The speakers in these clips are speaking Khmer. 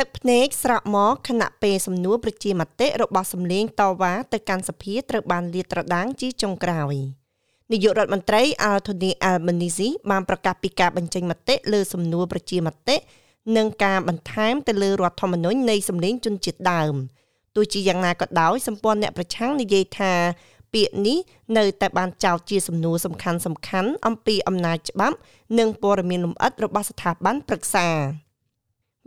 ទឹកភ្នែកស្រក់មកខណៈពេលសំណួរប្រជាមតិរបស់សម្លេងតវ៉ាទៅកាន់សភាត្រូវបានលាតត្រដាងជាចុងក្រោយនាយករដ្ឋមន្ត្រី Anthony Albanese បានប្រកាសពីការបញ្ចេញមតិលើសំណួរប្រជាមតិនិងការបន្ថែមទៅលើរដ្ឋធម្មនុញ្ញនៃសម្លេងជនជាតិដើមទោះជាយ៉ាងណាក៏ដោយសម្ព័ន្ធអ្នកប្រឆាំងនិយាយថាពាក្យនេះនៅតែបានចោទជាសំណួរសំខាន់សំខាន់អំពីអំណាចច្បាប់ និងព័ត៌មានលម្អិតរបស់ស្ថាប័នប្រឹក្សា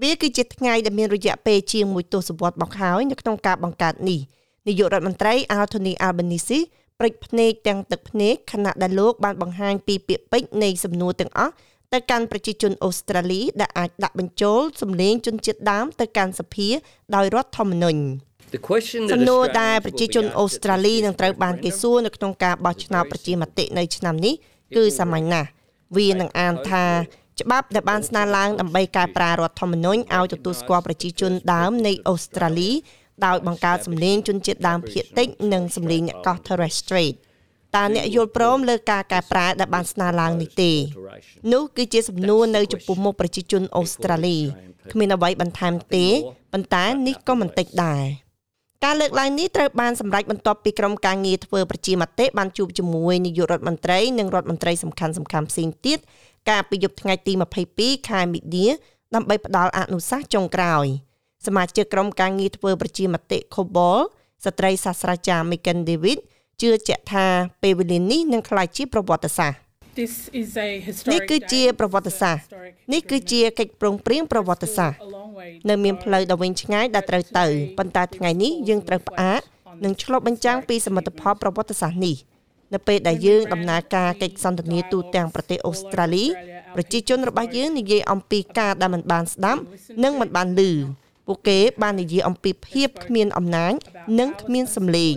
វាគឺជាថ្ងៃដែលមានរយៈពេលជាង1ទសវត្សរ៍មកហើយនៅក្នុងការបង្កើតនេះនាយករដ្ឋមន្ត្រី Anthony Albanese ព្រិចភ្នែកទាំងទឹកភ្នែកខណៈដែលលោកបានបង្ហាញពីពាក្យពេចន៍នៃសំណួរទាំងអស់ទៅកាន់ប្រជាជនអូស្ត្រាលីដែលអាចដាក់បញ្ចូលសម្លេងជនជាតិដើមទៅកាន់សភាដោយរដ្ឋធម្មនុញ្ញសំណួរដែលប្រជាជនអូស្ត្រាលីនឹងត្រូវបានគេសួរនៅក្នុងការបោះឆ្នោតប្រជាមតិនៅឆ្នាំនេះគឺសាមញ្ញណាស់វានឹងអានថា ច្បាប់ដែលបានស្នើឡើងដើម្បីកែប្រែរដ្ឋធម្មនុញ្ញឲ្យទទួលស្គាល់ប្រជាជនដើមនៃអូស្ត្រាលីដោយបង្កើតសម្លេងជនជាតិដើមភាគតិចនិងសម្លេងអ្នកកោះ Torres Strait តើអ្នកយល់ព្រមលើការកែប្រែដែលបានស្នើឡើងនេះទេនោះគឺជាសំណួរនៅចំពោះមុខប្រជាជនអូស្ត្រាលីគ្មានអ្វីបន្ថែមទេប៉ុន្តែនេះក៏មិនតិចដែរការលើកឡើងនេះត្រូវបានសម្រេចបន្ទាប់ពីក្រុមការងារធ្វើប្រជាមតិបានជួបជាមួយនាយករដ្ឋមន្ត្រីនិងរដ្ឋមន្ត្រីសំខាន់សំខាន់ផ្សេងទៀត កាលពីយប់ថ្ងៃទី22ខែមីនាដើម្បីផ្ដល់អនុសាសន៍ចុងក្រោយសមាជិកក្រុមការងារធ្វើប្រជាមតិ Cobol ស្ត្រីសាស្ត្រាចារ្យ Megan David ជឿជាក់ថាពេលវេលានេះនឹងក្លាយជាប្រវត្តិសាស្ត្រនេះគឺជាប្រវត្តិសាស្ត្រនេះគឺជាកិច្ចប្រឹងប្រែងប្រវត្តិសាស្ត្រនៅមានផ្លូវដ៏វែងឆ្ងាយដែលត្រូវទៅប៉ុន្តែថ្ងៃនេះយើងត្រូវផ្អាកនិងឆ្លុះបញ្ចាំងពីសមិទ្ធផលប្រវត្តិសាស្ត្រនេះ នៅពេលដែលយើងដំណើរការកិច្ចសន្ទនាទូទាំងប្រទេសអូស្ត្រាលីប្រជាជនរបស់យើងនិយាយអំពីការដែលមិនបានស្ដាប់និងមិនបានឮពួកគេបាននិយាយអំពីភាពគ្មានអំណាចនិងគ្មានសម្លេង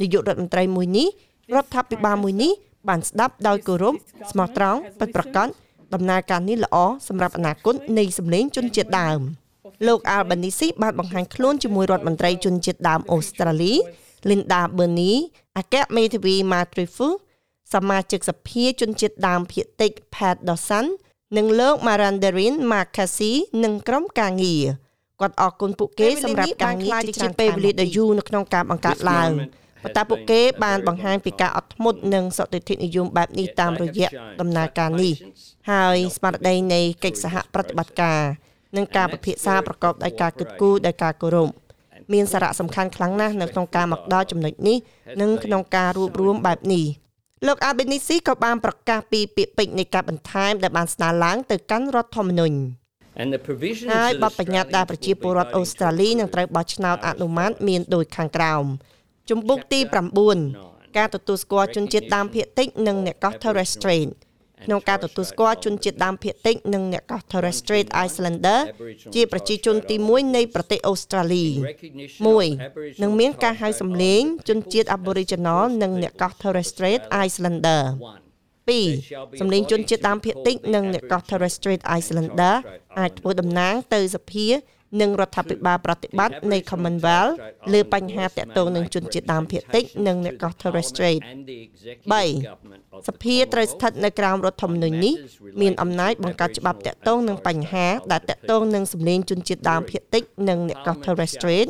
នាយករដ្ឋមន្ត្រីមួយនេះរដ្ឋាភិបាលមួយនេះបានស្ដាប់ដោយគោរពស្មោះត្រង់ពិតប្រាកដដំណើរការនេះល្អសម្រាប់អនាគតនៃសម្លេងជនជាតិដើមលោក Albanese បានបង្ហាញខ្លួនជាមួយរដ្ឋមន្ត្រីជនជាតិដើមអូស្ត្រាលី Linda Burney អគ្គមេធាវី Matrifu សមាជិកសភាជនជាតិដើមភាគតិច Pat Dawson និងលោក Marandarin Makasi និងក្រុមការងារគាត់អរគុណពួកគេសម្រាប់ការងារជាពេលវេលាដ៏យូរនៅក្នុងការបង្កើតឡើងប៉ុន្តែពួកគេបានបង្ហាញពីការអត់ធ្មត់និងសន្តិភាពនិយមបែបនេះតាមរយៈដំណើរការនេះហើយស្មារតីនៃកិច្ចសហប្រតិបត្តិការនិងការពិភាក្សាប្រកបដោយការគិតគូរដោយការគោរព មានសារៈសំខាន់ខ្លាំងណាស់នៅក្នុងការមកដល់ចំណុចនេះនិងក្នុងការរួបរวมបែបនេះលោក Albanese ក៏បានប្រកាសពីពាក្យពេចន៍នៃការបន្ថែមដែលបានស្នើឡើងទៅកាន់រដ្ឋធម្មនុញ្ញហើយបទបញ្ញត្តិដែលប្រជាពលរដ្ឋអូស្ត្រាលីនឹងត្រូវបោះឆ្នោតអនុម័តមានដូចខាងក្រោមជំពូកទី9ការទទួលស្គាល់ជនជាតិដើមភាគតិចនិងអ្នកកោះ Torres Strait ក្នុងការទទួលស្គាល់ជនជាតិដើមភាគតិចនិងអ្នកកោះ Torres Strait Islander ជាប្រជាជនទី1នៃប្រទេសអូស្ត្រាលី1នឹងមានការហៅសម្លេងជនជាតិ Aboriginal និងអ្នកកោះ Torres Strait Islander 2សម្លេងជនជាតិដើមភាគតិចនិងអ្នកកោះ Torres Strait Islander អាចធ្វើតំណាងទៅសភា និងរដ្ឋាភិបាលប្រតិបត្តិនៃ Commonwealth លើបញ្ហាតាក់ទងនឹងជនជាតិដើមភាគតិចនិងអ្នកកោះ Torres Strait 3សភាត្រូវស្ថិតនៅក្រោមរដ្ឋធម្មនុញ្ញនេះមានអំណាចបង្កើតច្បាប់តាក់ទងនឹងបញ្ហាដែលតាក់ទងនឹងសម្លេងជនជាតិដើមភាគតិចនិងអ្នកកោះ Torres Strait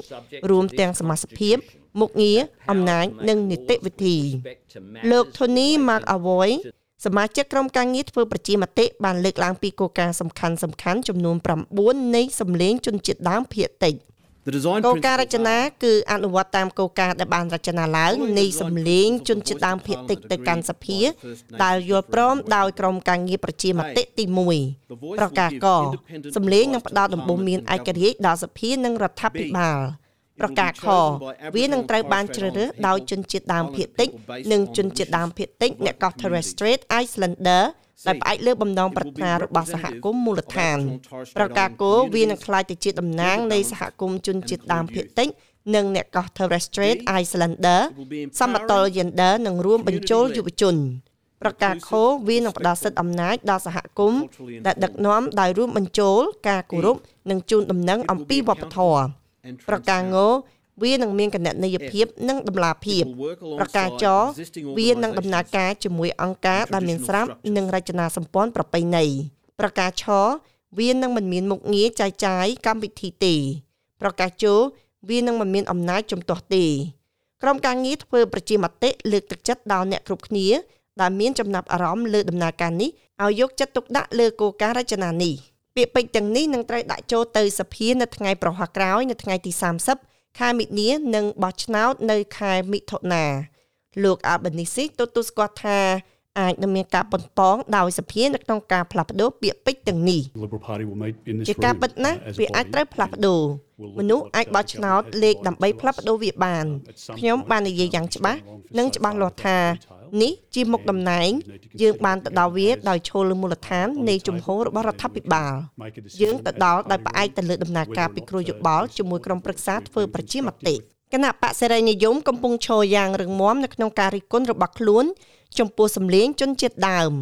រួមទាំងសមាជិកមុខងារអំណាចនិងនីតិវិធីលោក Tony McAvoy សមាជិកក្រុមការងារធ្វើប្រជាមតិបានលើកឡើងពីគោលការណ៍សំខាន់សំខាន់ចំនួន9នៃសម្លេងជនជាតិដើមភាគតិចគោលការណ៍រចនាគឺអនុវត្តតាមគោលការណ៍ដែលបានរចនាឡើងនៃសម្លេងជនជាតិដើមភាគតិចទៅកាន់សភាដែលយល់ព្រមដោយក្រុមការងារប្រជាមតិទី1ប្រកាសកសម្លេងនឹងផ្ដល់ដំបូន្មានឯករាជ្យដល់សភានិងរដ្ឋាភិបាល ប្រកាសខវានឹងត្រូវបានជ្រើសរើសដោយជនជាតិដើមភាគតិចនិងជនជាតិដើមភាគតិចអ្នកកោះ Torres Strait Islander ដែលផ្អែកលើបំណងប្រាថ្នារបស់សហគមន៍មូលដ្ឋានប្រកាសគោលវានឹងក្លាយទៅជាតំណាងនៃសហគមន៍ជនជាតិដើមភាគតិចនិងអ្នកកោះ Torres Strait Islander សមតុល្យ gender នឹងរួមបញ្ចូលយុវជនប្រកាសខោវានឹងផ្ដល់សិទ្ធិអំណាចដល់សហគមន៍ដែលដឹកនាំដោយរួមបញ្ចូលការគោរពនិងជូនដំណឹងអំពីវប្បធម៌ ប្រការងវានឹងមានគណនេយ្យភាពនិងតម្លាភាពប្រការចវានឹងដំណើរការជាមួយអង្គការដែលមានស្រាប់និងរចនាសម្ព័ន្ធប្រពៃណីប្រការឆវានឹងមិនមានមុខងារចាយចាយកម្មវិធីទេ ប្រកាសជោវានឹងមិនមានអំណាចជំទាស់ទេក្រុមការងារធ្វើប្រជាមតិលើកទឹកចិត្តដល់អ្នកគ្រប់គ្នាដែលមានចំណាប់អារម្មណ៍លើដំណើរការនេះឲ្យយកចិត្តទុកដាក់លើគោលការណ៍រចនានេះ ពាក្យពេចន៍ទាំងនេះនឹងត្រូវដាក់ចូលទៅសភានៅថ្ងៃប្រហ័សក្រោយ នៅថ្ងៃទី30ខែមិនិនានិងបោះឆ្នោតនៅខែមិថុនាលោកអាបនីស៊ីទទួលស្គាល់ថាអាចនឹងមានការប៉ុនប៉ងដោយសភានៅក្នុងការផ្លាស់ប្ដូរពាក្យពេចន៍ទាំងនេះជាការពិតណាស់វាអាចត្រូវផ្លាស់ប្ដូរមនុស្សអាចបោះឆ្នោតលេខដើម្បីផ្លាស់ប្ដូរវាបានខ្ញុំបាននិយាយយ៉ាងច្បាស់និងច្បាស់លាស់ថា នេះជាមុខតំណែង យើងបានទៅដល់វាដោយឈលលើមូលដ្ឋាននៃជំហររបស់រដ្ឋាភិបាលយើងទៅដល់ដោយផ្អែកទៅលើដំណើរការពិគ្រោះយោបល់ជាមួយក្រុមប្រឹក្សាធ្វើប្រជាមតិគណៈបកសេរីនិយមកំពុងឈរយ៉ាងរឹងមាំនៅក្នុងការរិះគន់របស់ខ្លួន ចំពោះសម្លេងជនជាតិដើម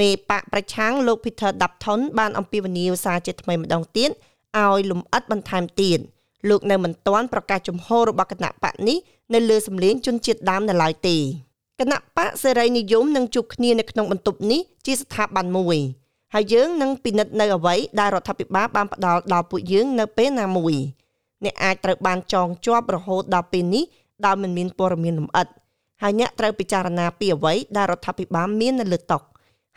មេបកប្រឆាំងលោក Peter Dutton បានអំពាវនាវសារជាថ្មីម្ដងទៀតឲ្យលំអិតបន្ថែមទៀតលោកនៅមិនទាន់ប្រកាសជំហររបស់គណៈបកនេះនៅលើសម្លេងជនជាតិដើមនៅឡើយទេ គណៈបកសេរីនិយមនឹងជួបគ្នានៅក្នុងបន្ទប់នេះជាស្ថាប័នមួយហើយយើងនឹងពិនិត្យនៅអ្វីដែលរដ្ឋាភិបាលបានផ្ដល់ដល់ពួកយើងនៅពេលណាមួយអ្នកអាចត្រូវបានចងជាប់រហូតដល់ពេលនេះដោយមិនមានព័ត៌មានលម្អិតហើយអ្នកត្រូវពិចារណាពីអ្វីដែលរដ្ឋាភិបាលមាននៅលើតុ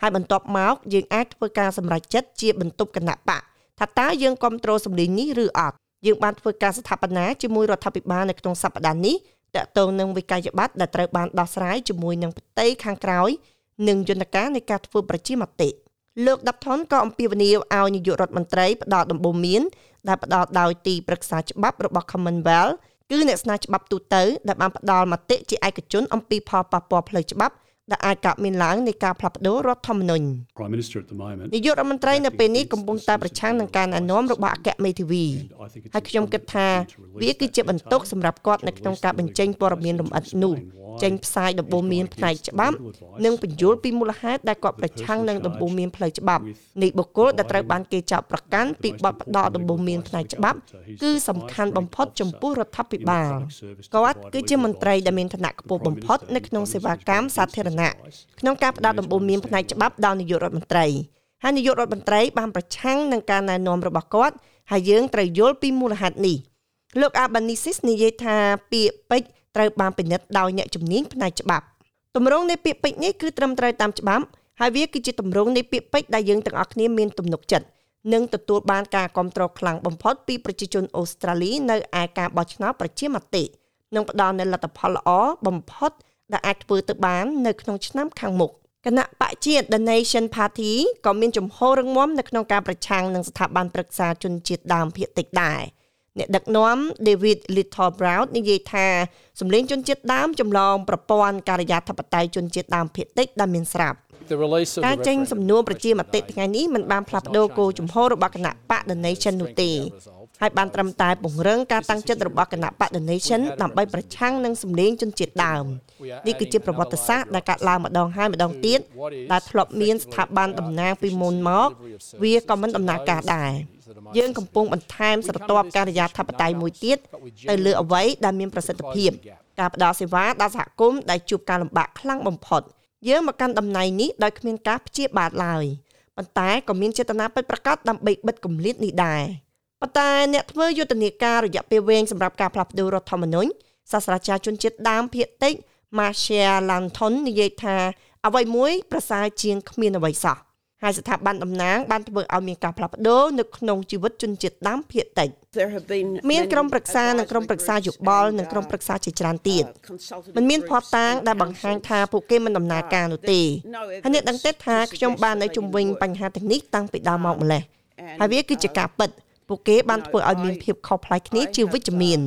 ហើយបន្ទាប់មកយើងអាចធ្វើការសម្រេចចិត្តជាបន្ទប់គណៈបកថាតើយើងគ្រប់គ្រងសម្លេងនេះឬអត់យើងបានធ្វើការស្ថាបនាជាមួយរដ្ឋាភិបាលនៅក្នុងសប្តាហ៍នេះ តកតងនឹងវិក័យប័ត្រដែលត្រូវបានដោះស្រាយជាមួយនឹងផ្ទៃខាងក្រោយនិងយន្តការនៃការធ្វើប្រជាមតិលោកដាប់ថនក៏អំពាវនាវឲ្យនាយករដ្ឋមន្ត្រីផ្ដល់ដំបូន្មានដែលផ្ដល់ដោយទីប្រឹក្សាច្បាប់របស់ Commonwealth គឺអ្នកស្នើច្បាប់ទូទៅដែលបានផ្ដល់មតិជាឯកជនអំពីផលប៉ះពាល់ផ្លូវច្បាប់ ដែលអាចកើតមានឡើងនៃការផ្លាស់ប្តូររដ្ឋធម្មនុញ្ញនាយករដ្ឋមន្ត្រីនៅពេលនេះកំពុងតែប្រឆាំងនឹងការណែនាំរបស់អគ្គមេធាវីហើយខ្ញុំគិតថាវាគឺជាបន្ទុកសម្រាប់គាត់នៅក្នុងការបញ្ចេញព័ត៌មានលម្អិតនោះចេញផ្សាយដំបូន្មានផ្នែកច្បាប់និងបញ្យល់ពីមូលហេតុដែលគាត់ប្រឆាំងនឹងដំបូន្មានផ្លូវច្បាប់នៃបុគ្គលដែលត្រូវបានគេចាប់ប្រកាន់ពីបទផ្ដោតដំបូន្មានផ្នែកច្បាប់គឺសំខាន់បំផុតចំពោះរដ្ឋាភិបាលគាត់គឺជាមន្ត្រីដែលមានឋានៈខ្ពស់បំផុតនៅក្នុងសេវាកម្មសាធារណៈក្នុងការផ្ដោតដំបូន្មានផ្នែកច្បាប់ដល់នាយករដ្ឋមន្ត្រីហើយនាយករដ្ឋមន្ត្រីបានប្រឆាំងនឹងការណែនាំរបស់គាត់ហើយយើងត្រូវយល់ពីមូលហេតុនេះលោក Albanese និយាយថាពាក្យពេចន៍ត្រូវបានពិនិត្យដោយអ្នកជំនាញផ្នែកច្បាប់ទម្រង់នៃពាក្យពេចន៍នេះគឺត្រឹមត្រូវតាមច្បាប់ហើយវាគឺជាទម្រង់នៃពាក្យពេចន៍ដែលយើងទាំងអស់គ្នាមានទំនុកចិត្តនិងទទួលបានការគ្រប់គ្រងខ្លាំងបំផុតពីប្រជាជនអូស្ត្រាលីនៅឯការបោះឆ្នោតប្រជាមតិនិងផ្ដល់នូវលទ្ធផលល្អបំផុត ដែលអាចធ្វើទៅបាននៅក្នុងឆ្នាំខាងមុខគណៈបកជាតិ The Nation Party ក៏មានចំហររងមាំនៅក្នុងការប្រឆាំងនឹងស្ថាប័នប្រឹក្សាជនជាតិដើមភាគតិចដែរ។អ្នកដឹកនាំ David Little Brown និយាយថាសម្លេងជនជាតិដើមចម្លងប្រព័ន្ធការិយាធិបតេយ្យជនជាតិដើមភាគតិចដែលមានស្រាប់ការចេញសំណួរប្រជាមតិថ្ងៃនេះមិនបានផ្លាស់ប្ដូរគោលជំហររបស់គណៈបក The Nation នោះទេ ហើយបានត្រឹមតែពង្រឹងការតាំងចិត្តរបស់គណៈបក The Nation ដើម្បីប្រឆាំងនឹងសម្លេងជនជាតិដើមនេះគឺជាប្រវត្តិសាស្ត្រដែលកាត់ឡើងម្ដងហើយម្ដងទៀតដែលធ្លាប់មានស្ថាប័នតំណាងពីមុនមក វាក៏មិនដំណើរការដែរយើងកំពុងបន្ថែមស្រទាប់ការិយាធិបតេយ្យមួយទៀតទៅលើអ្វីដែលមានប្រសិទ្ធភាពការផ្ដល់សេវាដល់សហគមន៍ដែលជួបការលំបាកខ្លាំងបំផុតយើងមកកាន់តំណែងនេះដោយគ្មានការព្យាបាទឡើយប៉ុន្តែក៏មានចេតនាពិតប្រាកដដើម្បីបិទគម្លាតនេះដែរ ប៉ុន្តែអ្នកធ្វើយុទ្ធនាការរយៈពេលវែងសម្រាប់ការផ្លាស់ប្តូររដ្ឋធម្មនុញ្ញសាស្ត្រាចារ្យជនជាតិដើមភាគតិច Marcia Lanton និយាយថាអ្វីមួយប្រសើរជាងគ្មានអ្វីសោះហើយស្ថាប័នតំណាងបានធ្វើឲ្យមានការផ្លាស់ប្ដូរនៅក្នុងជីវិតជនជាតិដើមភាគតិចមានក្រុមប្រឹក្សានិងក្រុមប្រឹក្សាយោបល់និងក្រុមប្រឹក្សាជាច្រើនទៀតมันមានភ័ស្តុតាងដែលបង្ហាញថាពួកគេមិនដំណើរការនោះទេហើយអ្នកដឹងទេថាខ្ញុំបាននៅជំវិញបញ្ហាទាំងនេះតាំងពីដើមមកម្លេះហើយវាគឺជាការពិត ពួកគេបានធ្វើឲ្យមានភាពខុសប្លែកគ្នាជាវិជ្ជមាន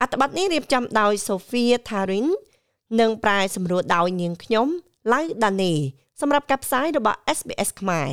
អត្ថបទនេះរៀបចំដោយ Sophia Tharin និងប្រែសម្រួលដោយនាងខ្ញុំឡៅដានីសម្រាប់ការផ្សាយរបស់ SBS ខ្មែរ